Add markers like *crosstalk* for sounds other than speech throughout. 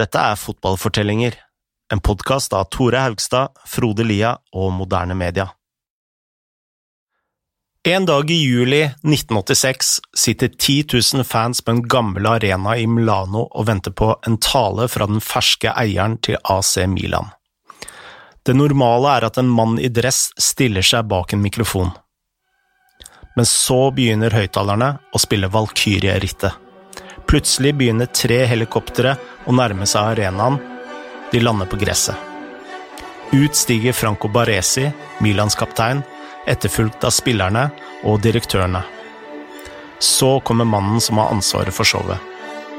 Dette er Fotballfortellinger, en podkast av Tore Haugstad, Frode Lia og Moderne Media. En dag i juli 1986 sitter 10 000 fans på en gammel arena i Milano og venter på en tale fra den ferske eieren til AC Milan. Det normale er at en mann i dress stiller seg bak en mikrofon. Men så begynner høyttalerne å spille Valkyrie-rittet. Plutselig begynner tre helikoptre å nærme seg arenaen. De lander på gresset. Ut stiger Franco Baresi, Milans kaptein, etterfulgt av spillerne og direktørene. Så kommer mannen som har ansvaret for showet.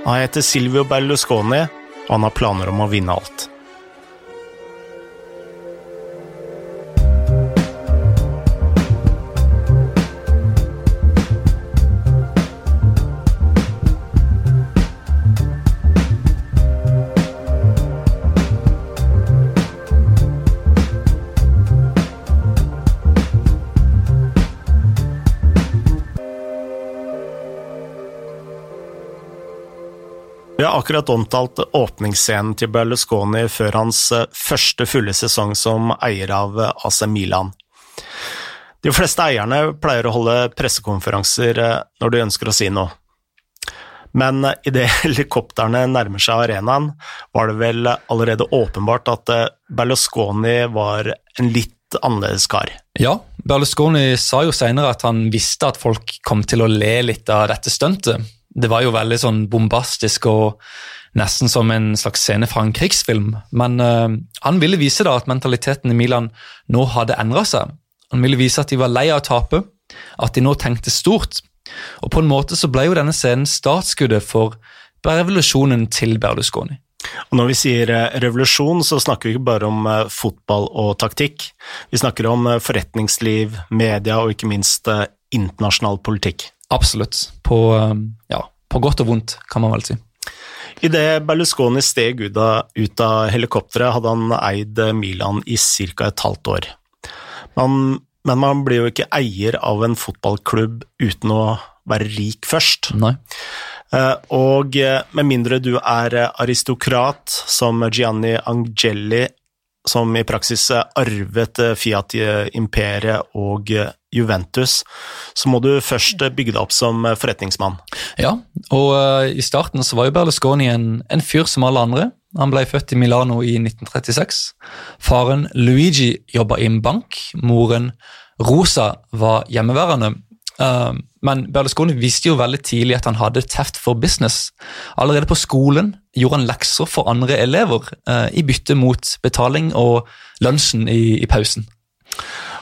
Han heter Silvio Berlusconi, og han har planer om å vinne alt. Akkurat omtalt åpningsscenen til Berlusconi før hans eh, første fulle sesong som eier av eh, AC Milan. De fleste eierne pleier å holde pressekonferanser eh, når de ønsker å si noe. Men idet *laughs* helikoptrene nærmer seg arenaen, var det vel allerede åpenbart at Berlusconi var en litt annerledes kar. Ja, Berlusconi sa jo senere at han visste at folk kom til å le litt av dette stuntet det var jo veldig sånn bombastisk og nesten som en slags scene fra en krigsfilm. Men uh, han ville vise da at mentaliteten i Milan nå hadde endra seg. Han ville vise at de var lei av å tape, at de nå tenkte stort. Og på en måte så ble jo denne scenen startskuddet for revolusjonen til Berlusconi. Og Når vi sier eh, revolusjon, så snakker vi ikke bare om eh, fotball og taktikk. Vi snakker om forretningsliv, media og ikke minst internasjonal politikk. Absolutt. På, um, ja, på godt og vondt, kan man vel si. Idet Berlusconi steg ut av, ut av helikopteret, hadde han eid Milan i ca. et halvt år. Man, men man blir jo ikke eier av en fotballklubb uten å være rik først. Nei. Eh, og eh, med mindre du er aristokrat, som Gianni Angeli, som i praksis arvet Fiat-imperiet og Juventus, så må du først bygge deg opp som forretningsmann. Ja, og i starten så var jo Berlusconi en, en, fyr som alle andre. Han ble født i Milano i 1936. Faren Luigi jobba i en bank. Moren Rosa var hjemmeværende. Men Berlusconi visste jo veldig tidlig at han hadde teft for business. Allerede på skolen gjorde han lekser for andre elever eh, i bytte mot betaling og lunsjen i, i pausen.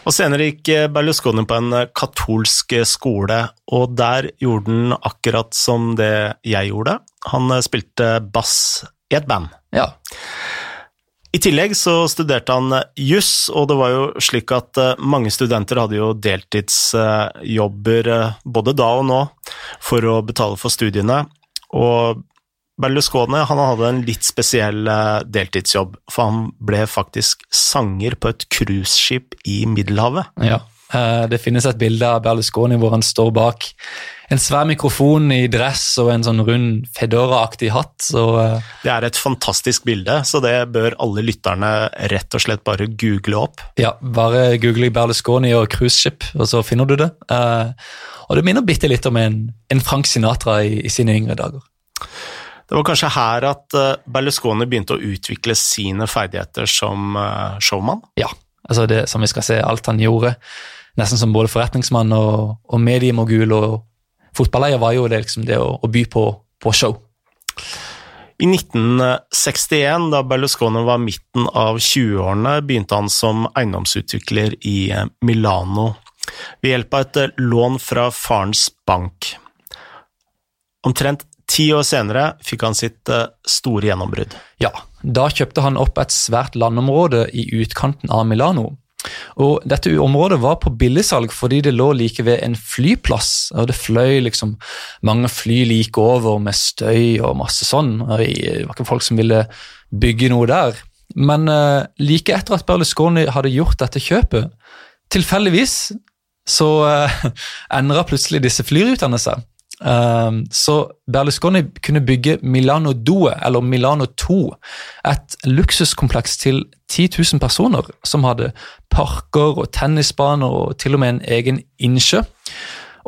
Og Senere gikk eh, Berlusconi på en eh, katolsk eh, skole, og der gjorde han akkurat som det jeg gjorde. Han spilte bass i et band. Ja. I tillegg så studerte han juss, og det var jo slik at mange studenter hadde jo deltidsjobber både da og nå for å betale for studiene, og Berlusconi han hadde en litt spesiell eh, deltidsjobb, for han ble faktisk sanger på et cruiseskip i Middelhavet. Ja, eh, det finnes et bilde av Berlusconi hvor han står bak en svær mikrofon i dress og en sånn rund Fedora-aktig hatt. Så uh, det er et fantastisk bilde, så det bør alle lytterne rett og slett bare google opp. Ja, bare google Berlusconi og cruiseskip, og så finner du det. Og det minner bitte litt om en, en Frank Sinatra i, i sine yngre dager. Det var kanskje her at eh, Berlusconi begynte å utvikle sine ferdigheter som eh, showman? Ja, altså det som vi skal se, alt han gjorde, nesten som både forretningsmann og, og mediemogul og fotballeier, var jo det, liksom det å, å, by på, på show. I 1961, da Berlusconi var midten av 20-årene, begynte han som eiendomsutvikler i eh, Milano ved hjelp av et lån fra farens bank. Omtrent Ti år senere fikk han sitt eh, store gjennombrudd. Ja, da kjøpte han opp et svært landområde i utkanten av Milano. Og Dette området var på billigsalg fordi det lå like ved en flyplass. og Det fløy liksom mange fly like over med støy og masse sånn. Det var ikke folk som ville bygge noe der. Men uh, like etter at Berlusconi hadde gjort dette kjøpet, tilfeldigvis så *laughs* uh, endra plutselig disse flyrutene seg. Ehm, så Berlusconi kunne bygge Milano Due, eller Milano 2, et luksuskompleks til 10 000 personer, som hadde parker og tennisbaner og til og med en egen innsjø.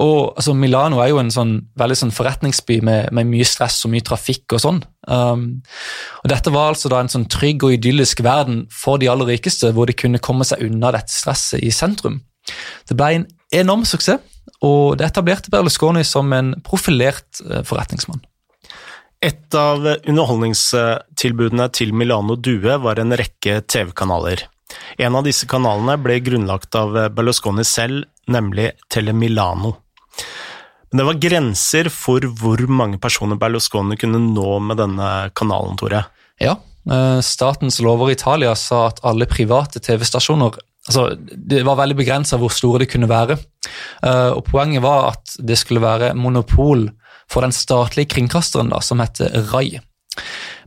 Og altså, Milano er jo en sånn, veldig sånn forretningsby med, med, mye stress og mye trafikk og sånn. Um, og Dette var altså da en sånn trygg og idyllisk verden for de aller rikeste, hvor de kunne komme seg unna dette stresset i sentrum. Det ble en enorm suksess, og det etablerte Berlusconi som en profilert eh, forretningsmann. Et av underholdningstilbudene til Milano Due var en rekke TV-kanaler. En av disse kanalene ble grunnlagt av Berlusconi selv, nemlig Telemilano. Men det var grenser for hvor mange personer Berlusconi kunne nå med denne kanalen, Tore. Ja, eh, statens lover i Italia sa at alle private TV-stasjoner altså, Det var veldig begrensa hvor store de kunne være. Uh, og Poenget var at det skulle være monopol for den statlige kringkasteren da, som het RAI.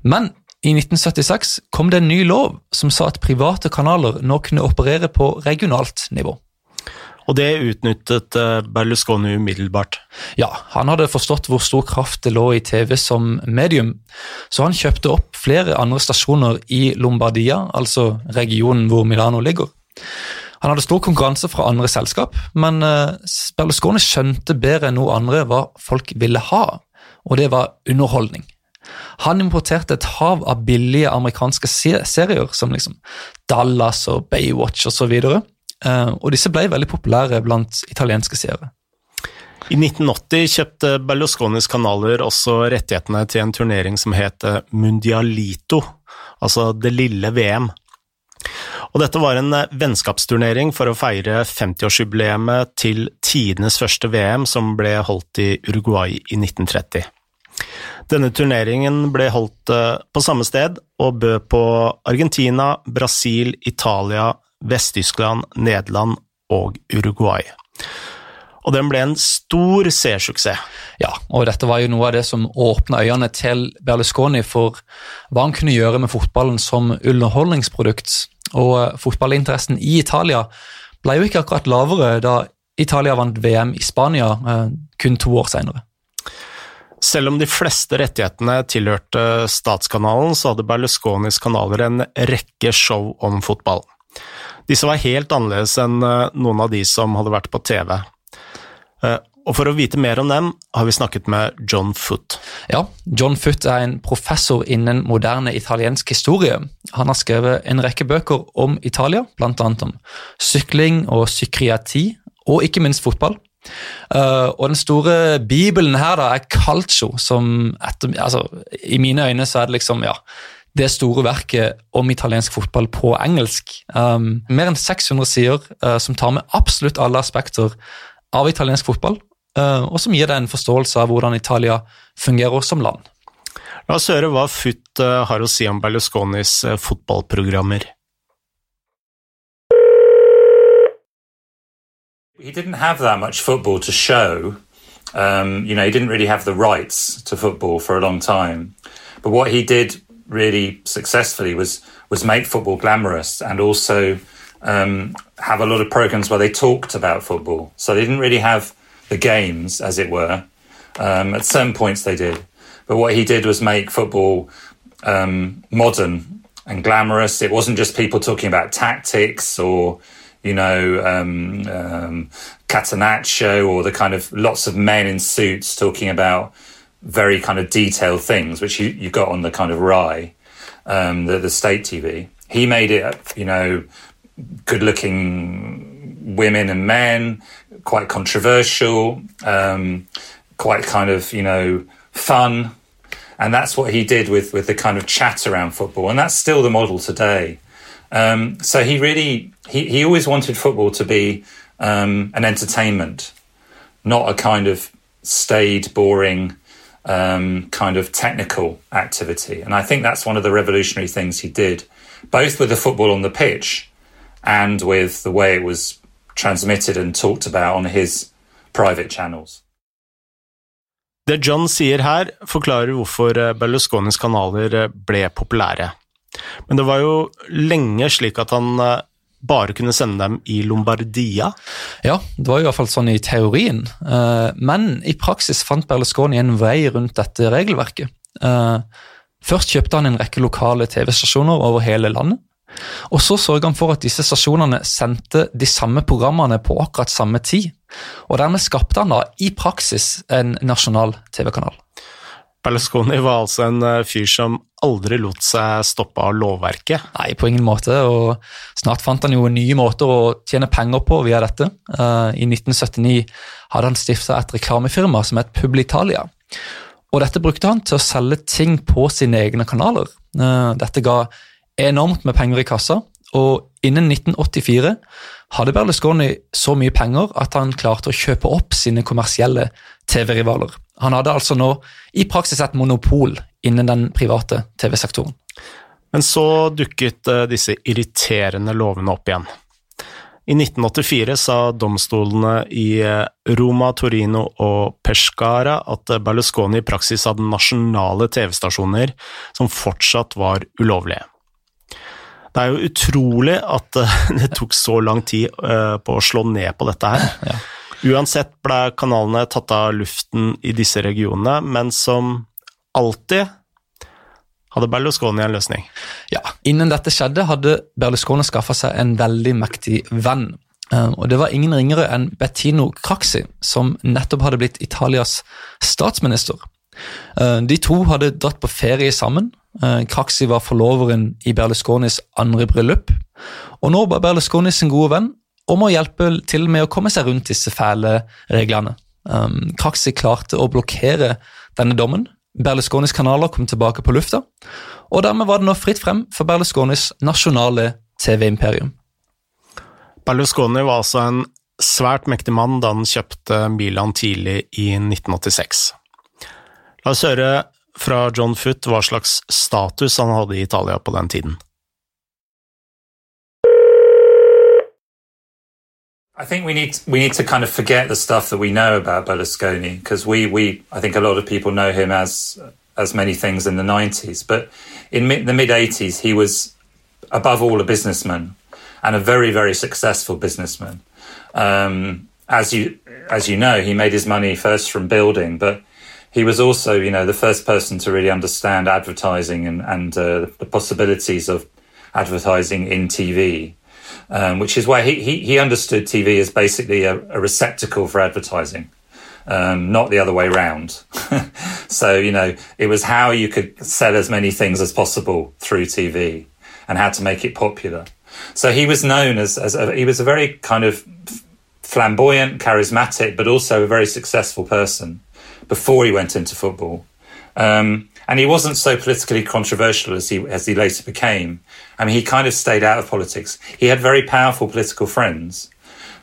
Men i 1976 kom det en ny lov som sa at private kanaler nå kunne operere på regionalt nivå. Og det utnyttet eh, Berlusconi umiddelbart? Ja, han hadde forstått hvor stor kraft det lå i TV som medium, så han kjøpte opp flere andre stasjoner i Lombardia, altså regionen hvor Milano ligger. Han hadde stor konkurranse fra andre selskap, men eh, Berlusconi skjønte bedre enn noe andre hva folk ville ha, og det var underholdning. Han importerte et hav av billige amerikanske serier, som liksom Dallas og Baywatch osv., og, så eh, og disse ble veldig populære blant italienske seere. I 1980 kjøpte Berlusconis kanaler også rettighetene til en turnering som het Mundialito, altså Det lille VM. Og dette var en eh, vennskapsturnering for å feire 50-årsjubileet til tidenes første VM, som ble holdt i Uruguay i 1930. Denne turneringen ble holdt eh, på samme sted og bød på Argentina, Brasil, Italia, Vest-Tyskland, Nederland og Uruguay. Og den ble en stor seersuksess. Ja, og dette var jo noe av det som åpna øynene til Berlusconi for hva han kunne gjøre med fotballen som underholdningsprodukt. Og eh, fotballinteressen i Italia ble jo ikke akkurat lavere da Italia vant VM i Spania eh, kun to år senere. Selv om de fleste rettighetene tilhørte statskanalen, så hadde Berlusconis kanaler en rekke show om fotball. Disse var helt annerledes enn eh, noen av de som hadde vært på TV. Eh, og For å vite mer om dem har vi snakket med John Foot. Ja, John Foot er en professor innen moderne italiensk historie. Han har skrevet en rekke bøker om Italia, bl.a. om sykling og psykiatri, og ikke minst fotball. Uh, og den store bibelen her da er Calcio, som etter, altså, i mine øyne så er det liksom, ja det store verket om italiensk fotball på engelsk. Um, mer enn 600 sider uh, som tar med absolutt alle aspekter av italiensk fotball, eh, og som gir deg en forståelse av hvordan Italia fungerer som land. La oss høre hva FUT eh, har å si om Berlusconis eh, fotballprogrammer. He didn't have that much football to show. Um, you know, he didn't really have the rights to football for a long time. But what he did really successfully was was make football glamorous and also um, have a lot of programs where they talked about football. So they didn't really have the games, as it were. Um, at some points they did, but what he did was make football um, modern and glamorous. It wasn't just people talking about tactics or you know um, um, catenaccio or the kind of lots of men in suits talking about very kind of detailed things, which you, you got on the kind of Rye, um, the, the state TV. He made it, you know, good looking women and men, quite controversial, um, quite kind of, you know, fun. And that's what he did with, with the kind of chat around football. And that's still the model today. Um, so he really, he, he always wanted football to be um, an entertainment, not a kind of staid, boring, um, kind of technical activity. And I think that's one of the revolutionary things he did, both with the football on the pitch and with the way it was transmitted and talked about on his private channels. Det John sier her, forklarer hvorfor eh, Berlusconis kanaler eh, ble populære. Men det var jo lenge slik at han eh, bare kunne sende dem i Lombardia. Ja, det var i hvert fall sånn i teorien. Eh, men i praksis fant Berlusconi en vei rundt dette regelverket. Eh, først kjøpte han en rekke lokale TV-stasjoner over hele landet. Og så sørger han for at disse stasjonene sendte de samme programmene på akkurat samme tid. Og dermed skapte han da i praksis en nasjonal TV-kanal. Berlusconi var altså en eh, fyr som aldri lot seg stoppe av lovverket. Nei, på ingen måte. og Snart fant han jo nye måter å tjene penger på via dette. Uh, I 1979 hadde han stifta et reklamefirma som het Publitalia. Og Dette brukte han til å selge ting på sine egne kanaler. Uh, dette ga enormt med penger i kassa, og innen 1984 hadde Berlusconi så mye penger at han klarte å kjøpe opp sine kommersielle TV-rivaler. Han hadde altså nå i praksis et monopol innen den private TV-sektoren. Men så dukket eh, disse irriterende lovene opp igjen. I 1984 sa domstolene i eh, Roma, Torino og Pescara at Berlusconi i praksis hadde nasjonale TV-stasjoner som fortsatt var ulovlige. Det er jo utrolig at eh, *laughs* det tok så lang tid på å slå ned på dette her. Ja. Uansett ble kanalene tatt av luften i disse regionene, men som alltid hadde Berlusconi en løsning. Ja, Innen dette skjedde, hadde Berlusconi skaffa seg en veldig mektig venn. Eh, og Det var ingen ringere enn Bettino Craxi, som nettopp hadde blitt Italias statsminister. Eh, de to hadde dratt på ferie sammen. Eh, Craxi var forloveren i Berlusconis andre bryllup. Og nå var Berlusconi sin gode venn om å hjelpe til med å komme seg rundt disse fæle reglene. Um, Craxi klarte å blokkere denne dommen. Berlusconis kanaler kom tilbake på lufta, og dermed var det nå fritt frem for Berlusconis nasjonale TV-imperium. Berlusconi var altså en svært mektig mann da han kjøpte Milan tidlig i 1986. La oss høre fra John Foot hva slags status han hadde i Italia på den tiden. I think we need we need to kind of forget the stuff that we know about Berlusconi because we we I think a lot of people know him as as many things in the 90s, but in the mid 80s he was above all a businessman and a very very successful businessman. Um, as you as you know, he made his money first from building, but he was also you know the first person to really understand advertising and and uh, the possibilities of advertising in TV um, which is why he, he, he, understood TV as basically a, a receptacle for advertising, um, not the other way around. *laughs* so, you know, it was how you could sell as many things as possible through TV and how to make it popular. So he was known as, as a, he was a very kind of flamboyant, charismatic, but also a very successful person before he went into football. Um, and he wasn't so politically controversial as he as he later became. I mean, he kind of stayed out of politics. He had very powerful political friends,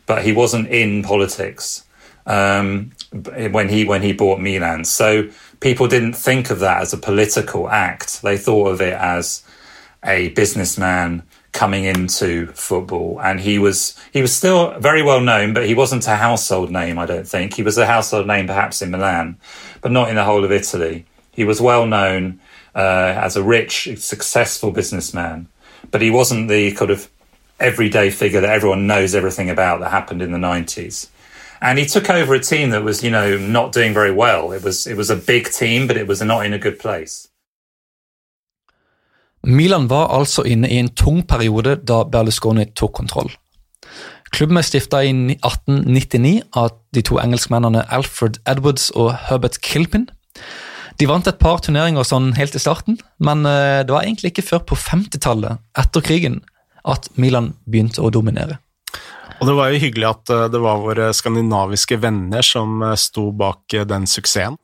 but he wasn't in politics um, when he when he bought Milan. So people didn't think of that as a political act. They thought of it as a businessman coming into football and he was he was still very well known but he wasn't a household name i don't think he was a household name perhaps in milan but not in the whole of italy he was well known uh, as a rich, successful businessman, but he wasn't the kind of everyday figure that everyone knows everything about that happened in the 90s. And he took over a team that was, you know, not doing very well. It was it was a big team, but it was not in a good place. Milan var altså inne i en tung periode da Berlusconi tok kontroll. Klubben ble stifta i 1899 av de to engelskmennene Alfred Edwards og Herbert Kilpin. De vant et par turneringer sånn helt i starten, men eh, det var egentlig ikke før på 50-tallet, etter krigen, at Milan begynte å dominere. Og Det var jo hyggelig at eh, det var våre skandinaviske venner som eh, sto bak den suksessen.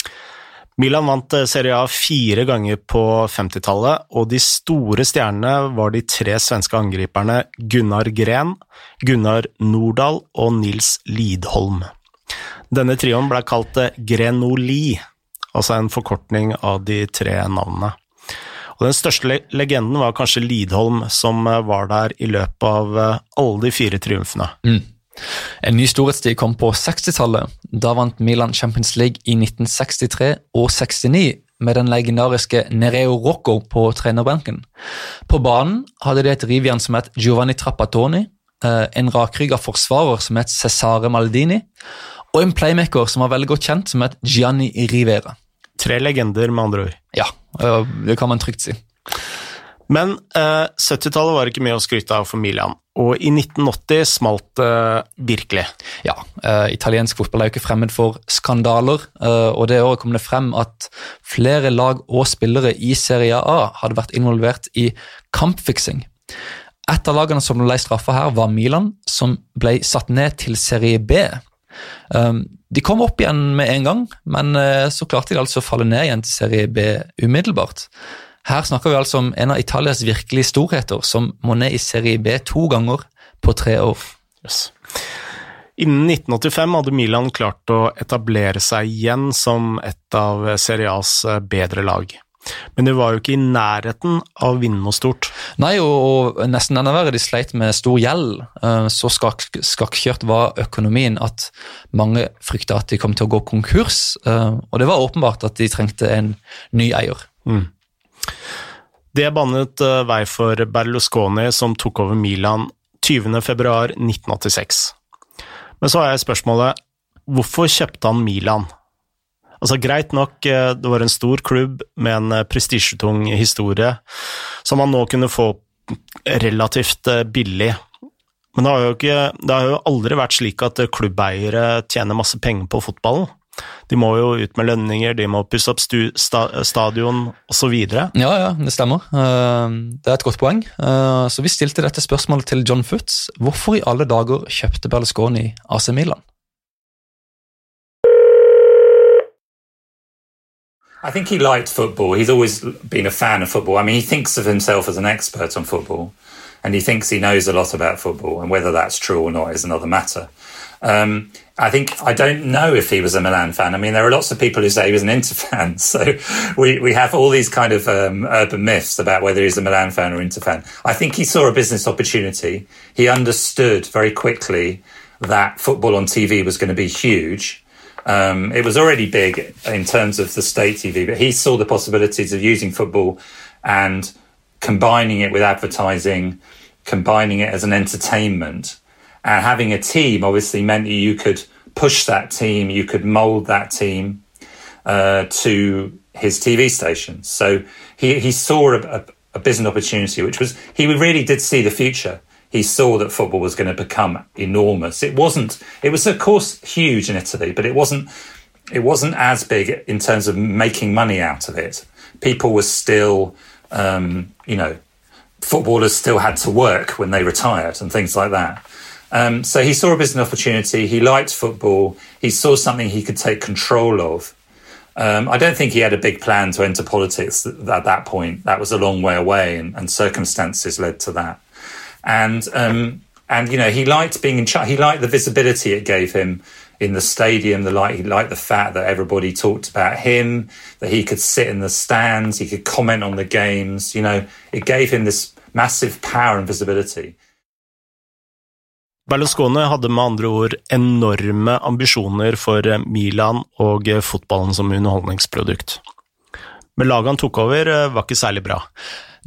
Milan vant Serie A fire ganger på 50-tallet, og de store stjernene var de tre svenske angriperne Gunnar Gren, Gunnar Nordahl og Nils Lidholm. Denne trioen ble kalt Grenoli, altså en forkortning av de tre navnene. Og Den største legenden var kanskje Lidholm, som eh, var der i løpet av eh, alle de fire triumfene. Mm. En ny storhetstid kom på 60-tallet. Da vant Milan Champions League i 1963 og 69 med den legendariske Nereo Rocco på trenerbenken. På banen hadde de et rivjern som het Giovanni Trappatoni, en rakrygga forsvarer som het Cesare Maldini, og en playmaker som var veldig godt kjent, som het Gianni Rivera. Tre legender, med andre ord. Ja, det kan man trygt si. Men eh, 70-tallet var ikke mye å skryte av for Milan, og i 1980 smalt det eh, virkelig. Ja, eh, italiensk fotball er jo ikke fremmed for skandaler, eh, og det året kom det frem at flere lag og spillere i Serie A hadde vært involvert i kampfiksing. Et av lagene som ble straffa her, var Milan, som ble satt ned til Serie B. Um, de kom opp igjen med en gang, men uh, så klarte de altså å falle ned igjen til Serie B umiddelbart. Her snakker vi altså om en av Italias virkelige storheter, som må ned i Serie B to ganger på tre år. Yes. Innen 1985 hadde Milan klart å etablere seg igjen som et av Serie A's eh, bedre lag. Men de var jo ikke i nærheten av å vinne noe stort. Nei, og, og nesten enda verre, de sleit med stor gjeld. Eh, så skak, skakkjørt var økonomien at mange frykta at de kom til å gå konkurs. Eh, og det var åpenbart at de trengte en ny eier. Mm. Det banet eh, vei for Berlusconi, som tok over Milan 20.2.1986. Men så har jeg spørsmålet, hvorfor kjøpte han Milan? Altså Greit nok, eh, det var en stor klubb med en eh, prestisjetung historie, som han nå kunne få relativt billig. Men det har, jo ikke, det har jo aldri vært slik at klubbeiere tjener masse penger på fotballen. De må jo ut med lønninger, de må pusse opp sta stadion osv. Ja, ja, det stemmer. Eh, det er et godt poeng. Eh, så vi stilte dette spørsmålet til John Foots. Hvorfor i alle dager kjøpte Berlusconi AC Milan? I think he liked football. He's always been a fan of football. I mean, he thinks of himself as an expert on football, and he thinks he knows a lot about football, and whether that's true or not is another matter. Um, I think I don't know if he was a Milan fan. I mean, there are lots of people who say he was an Inter *laughs* fan, so we we have all these kind of um, urban myths about whether he's a Milan fan or Inter fan. I think he saw a business opportunity. He understood very quickly that football on TV was going to be huge. Um, it was already big in terms of the state TV, but he saw the possibilities of using football and combining it with advertising, combining it as an entertainment and having a team obviously meant that you could push that team, you could mold that team uh, to his TV stations. So he, he saw a, a, a business opportunity, which was, he really did see the future. He saw that football was going to become enormous. It wasn't, it was of course huge in Italy, but it wasn't, it wasn't as big in terms of making money out of it. People were still, um, you know, footballers still had to work when they retired and things like that. Um, so he saw a business opportunity. He liked football. He saw something he could take control of. Um, I don't think he had a big plan to enter politics at that point. That was a long way away, and, and circumstances led to that. And um, and you know he liked being in charge. He liked the visibility it gave him in the stadium. The light. He liked the fact that everybody talked about him. That he could sit in the stands. He could comment on the games. You know, it gave him this massive power and visibility. Berlusconi hadde med andre ord enorme ambisjoner for Milan og fotballen som underholdningsprodukt. Men laget han tok over, var ikke særlig bra.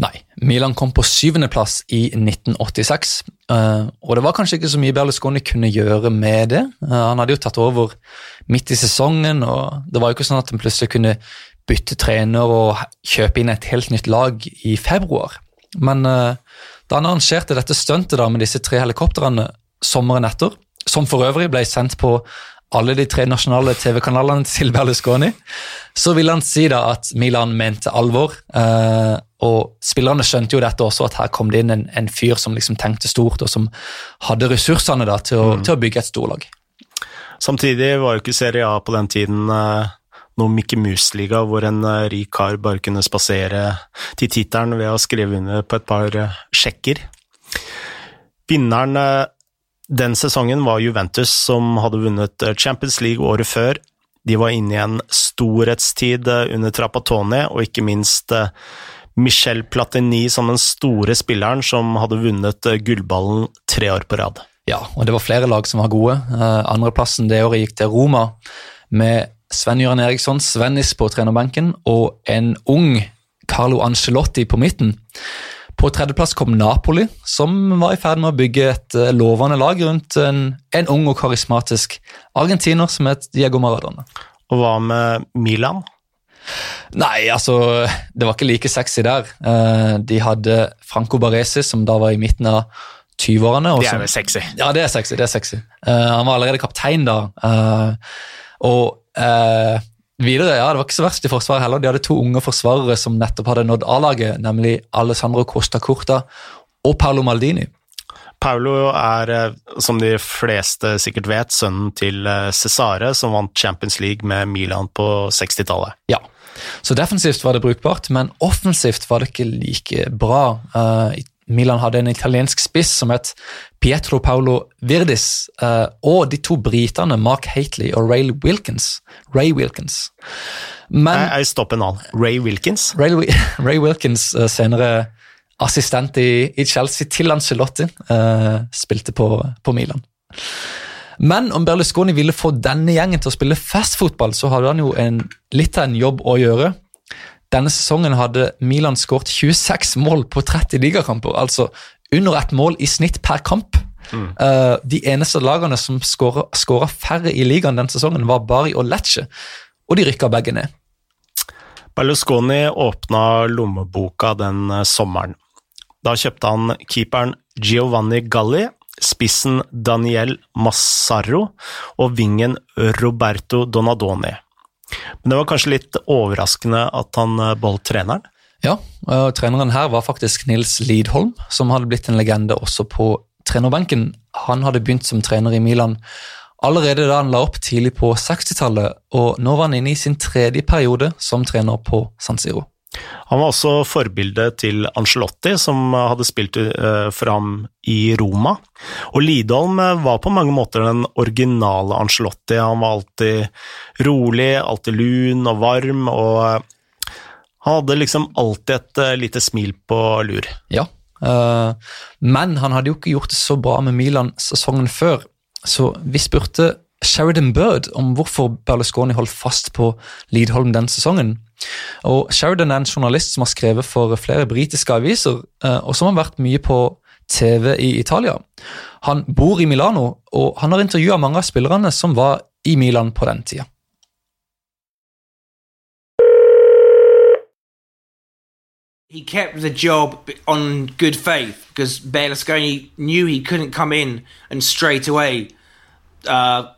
Nei, Milan kom på syvendeplass i 1986. Eh, og det var kanskje ikke så mye Berlusconi kunne gjøre med det. Eh, han hadde jo tatt over midt i sesongen, og det var jo ikke sånn at han plutselig kunne bytte trener og kjøpe inn et helt nytt lag i februar. Men eh, da han arrangerte dette stuntet med disse tre helikoptrene, sommeren etter, som for øvrig ble sendt på alle de tre nasjonale TV-kanalene til Berlusconi, så ville han si da at Milan mente alvor. Eh, og spillerne skjønte jo dette også, at her kom det inn en, en fyr som liksom tenkte stort, og som hadde ressursene da til å, mm. til å bygge et storlag. Samtidig var jo ikke Serie A på den tiden eh, noe Mikke Mus-liga, hvor en eh, rik kar bare kunne spasere til tittelen ved å skrive under på et par sjekker. Vinneren den sesongen var Juventus, som hadde vunnet eh, Champions League året før. De var inne i en storhetstid eh, under Trapattoni, og ikke minst eh, Michel Platini som den store spilleren som hadde vunnet gullballen tre år på rad. Ja, og det var flere lag som var gode. Andreplassen det året gikk til Roma, med Sven-Göran Eriksson, Svennis på trenerbenken, og en ung Carlo Ancelotti på midten. På tredjeplass kom Napoli, som var i ferd med å bygge et uh, lovende lag rundt en, en, ung og karismatisk argentiner som het Diego Maradona. Og hva med Milan? Nei, altså Det var ikke like sexy der. Uh, de hadde Franco Baresi, som da var i midten av 20-årene. Det er vel sexy? Ja, det er sexy. det er sexy. Uh, han var allerede kaptein da. og Videre, ja, Det var ikke så verst i forsvaret heller. De hadde to unge forsvarere som nettopp hadde nådd A-laget, nemlig Alessandro Costa Corta og Paolo Maldini. Paolo er, eh, som de fleste sikkert vet, sønnen til eh, Cesare, som vant Champions League med Milan på 60-tallet. Ja, så defensivt var det brukbart, men offensivt var det ikke like bra. Uh, Milan hadde en italiensk spiss som het Pietro Paolo Virdis, uh, og de to britene Mark Hatley og Ray Wilkins. Ray Wilkins. Men, jeg, jeg stopper nå. Ray Wilkins? Ray, *laughs* Ray Wilkins, uh, senere assistent i, i, Chelsea til Ancelotti, uh, spilte på, på, Milan. Men om Berlusconi ville få denne gjengen til å spille festfotball, så hadde han jo en, litt av en jobb å gjøre. Denne sesongen hadde Milan skåret 26 mål på 30 ligakamper, altså under ett mål i snitt per kamp. Mm. Uh, de eneste lagene som skåra færre i ligaen den sesongen, var Bari og Lecce, og de rykka begge ned. Berlusconi åpna lommeboka den eh, sommeren. Da kjøpte han keeperen Giovanni Galli, spissen Daniel Massaro og vingen Roberto Donadoni. Men det var kanskje litt overraskende at han eh, beholdt treneren? Ja, og treneren her var faktisk Nils Lidholm, som hadde blitt en legende også på trenerbenken. Han hadde begynt som trener i Milan allerede da han la opp tidlig på 60-tallet, og nå var han inne i sin tredje periode som trener på San Siro. Han var også forbildet til Angelotti, som hadde spilt eh, for ham i Roma. Og Lidholm eh, var på mange måter den originale Angelotti. Han var alltid rolig, alltid lun og varm, og eh, han hadde liksom alltid et lite smil på lur. Ja, men han hadde jo ikke gjort det så bra med Milan sesongen før, så vi spurte Sheridan Bird om hvorfor Berlusconi holdt fast på Lidholm den sesongen. Og Sheridan er en journalist som har skrevet for flere britiske aviser, eh, og som har vært mye på TV i Italia. Han bor i Milano, og han har intervjua mange av spillerne som var i Milan på den tida. he kept the job on good faith because Berlusconi knew he couldn't come in and straight away uh,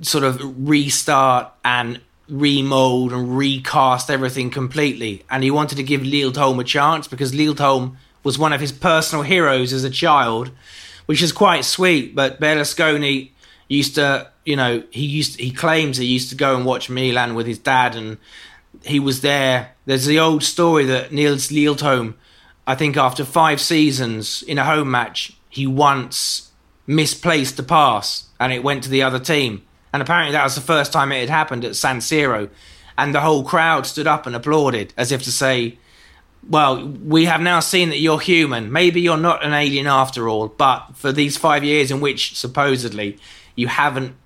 sort of restart and remold and recast everything completely. And he wanted to give Lildholm a chance because Lildholm was one of his personal heroes as a child, which is quite sweet. But Berlusconi used to, you know, he used he claims he used to go and watch Milan with his dad, and he was there. There's the old story that Niels Lildholm, I think after five seasons in a home match, he once misplaced the pass and it went to the other team and apparently that was the first time it had happened at San Siro. And the whole crowd stood up and applauded as if to say, well, we have now seen that you're human. Maybe you're not an alien after all, but for these five years in which supposedly you haven't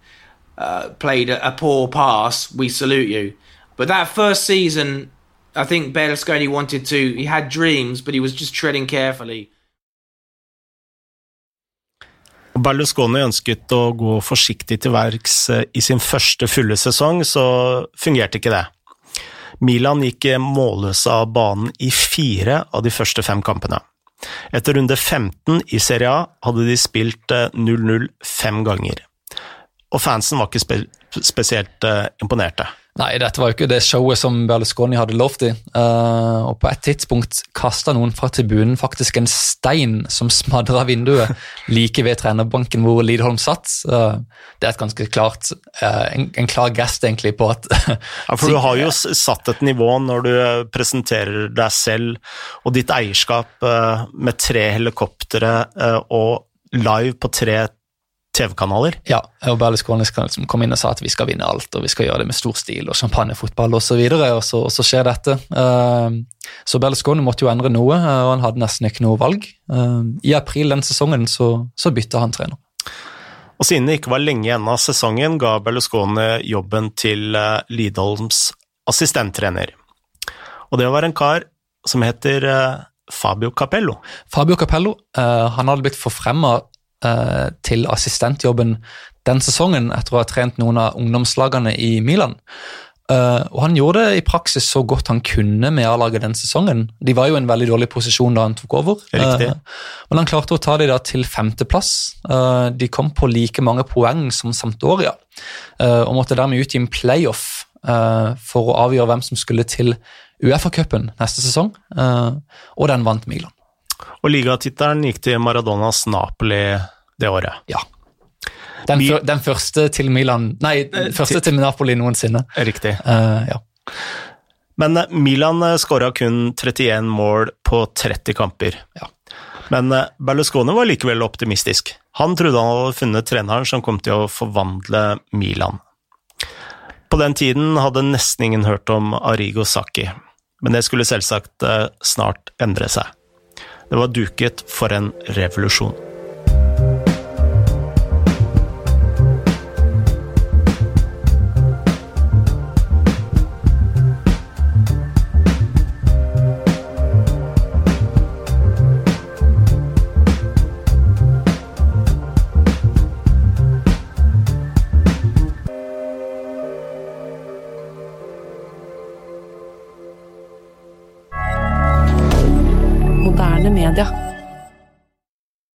uh, played a, a, poor pass, we salute you. But that first season, I think Berlusconi wanted to, he had dreams, but he was just treading carefully. Berlusconi ønsket å gå forsiktig til verks eh, i sin første fulle sesong, så fungerte ikke det. Milan gikk målløse av banen i fire av de første fem kampene. Etter runde 15 i Serie A hadde de spilt 0-0 eh, fem ganger, og fansen var ikke spe spesielt eh, imponerte. Nei, dette var jo ikke det showet som Berlusconi hadde lovt i. Uh, og på et tidspunkt kasta noen fra tribunen faktisk en stein som smadra vinduet *laughs* like ved trenerbanken hvor Lidholm satt. Uh, det er et ganske klart uh, en, en, klar gest egentlig på at Ja, for du har jo *laughs* satt et nivå når du presenterer deg selv og ditt eierskap med tre helikoptre og live på tre TV-kanaler. Ja, og Berlusconi liksom kom inn og sa at vi skal vinne alt, og vi skal gjøre det med stor stil og champagnefotball osv., og, og, så, og så skjer dette. Uh, så Berlusconi måtte jo endre noe, uh, og han hadde nesten ikke noe valg. Uh, I april den sesongen så, så bytta han trener. Og siden det ikke var lenge igjen av sesongen, ga Berlusconi jobben til Lidholms assistenttrener. Og det var en kar som heter Fabio Capello. Fabio Capello han hadde blitt forfremma uh, til assistentjobben den sesongen etter å ha trent noen av ungdomslagene i Milan. Uh, og Han gjorde det i praksis så godt han kunne med A-laget den sesongen. De var jo i en veldig dårlig posisjon da han tok over. Uh, men han klarte å ta dem til femteplass. Uh, de kom på like mange poeng som Sampdoria, og måtte dermed ut i en playoff for å avgjøre hvem som skulle til Uefa-cupen neste sesong, og den vant Milan. Og ligatittelen gikk til Maradonas Napoli det året. Ja. Den, Vi, den, første til Milan Nei, den første til, til Napoli noensinne. Riktig. Uh, ja. Men Milan skåra kun 31 mål på 30 kamper. Ja. Men Berlusconi var likevel optimistisk. Han trodde han hadde funnet treneren som kom til å forvandle Milan. På den tiden hadde nesten ingen hørt om Arigo Sacchi, men det skulle selvsagt snart endre seg. Det var duket for en revolusjon.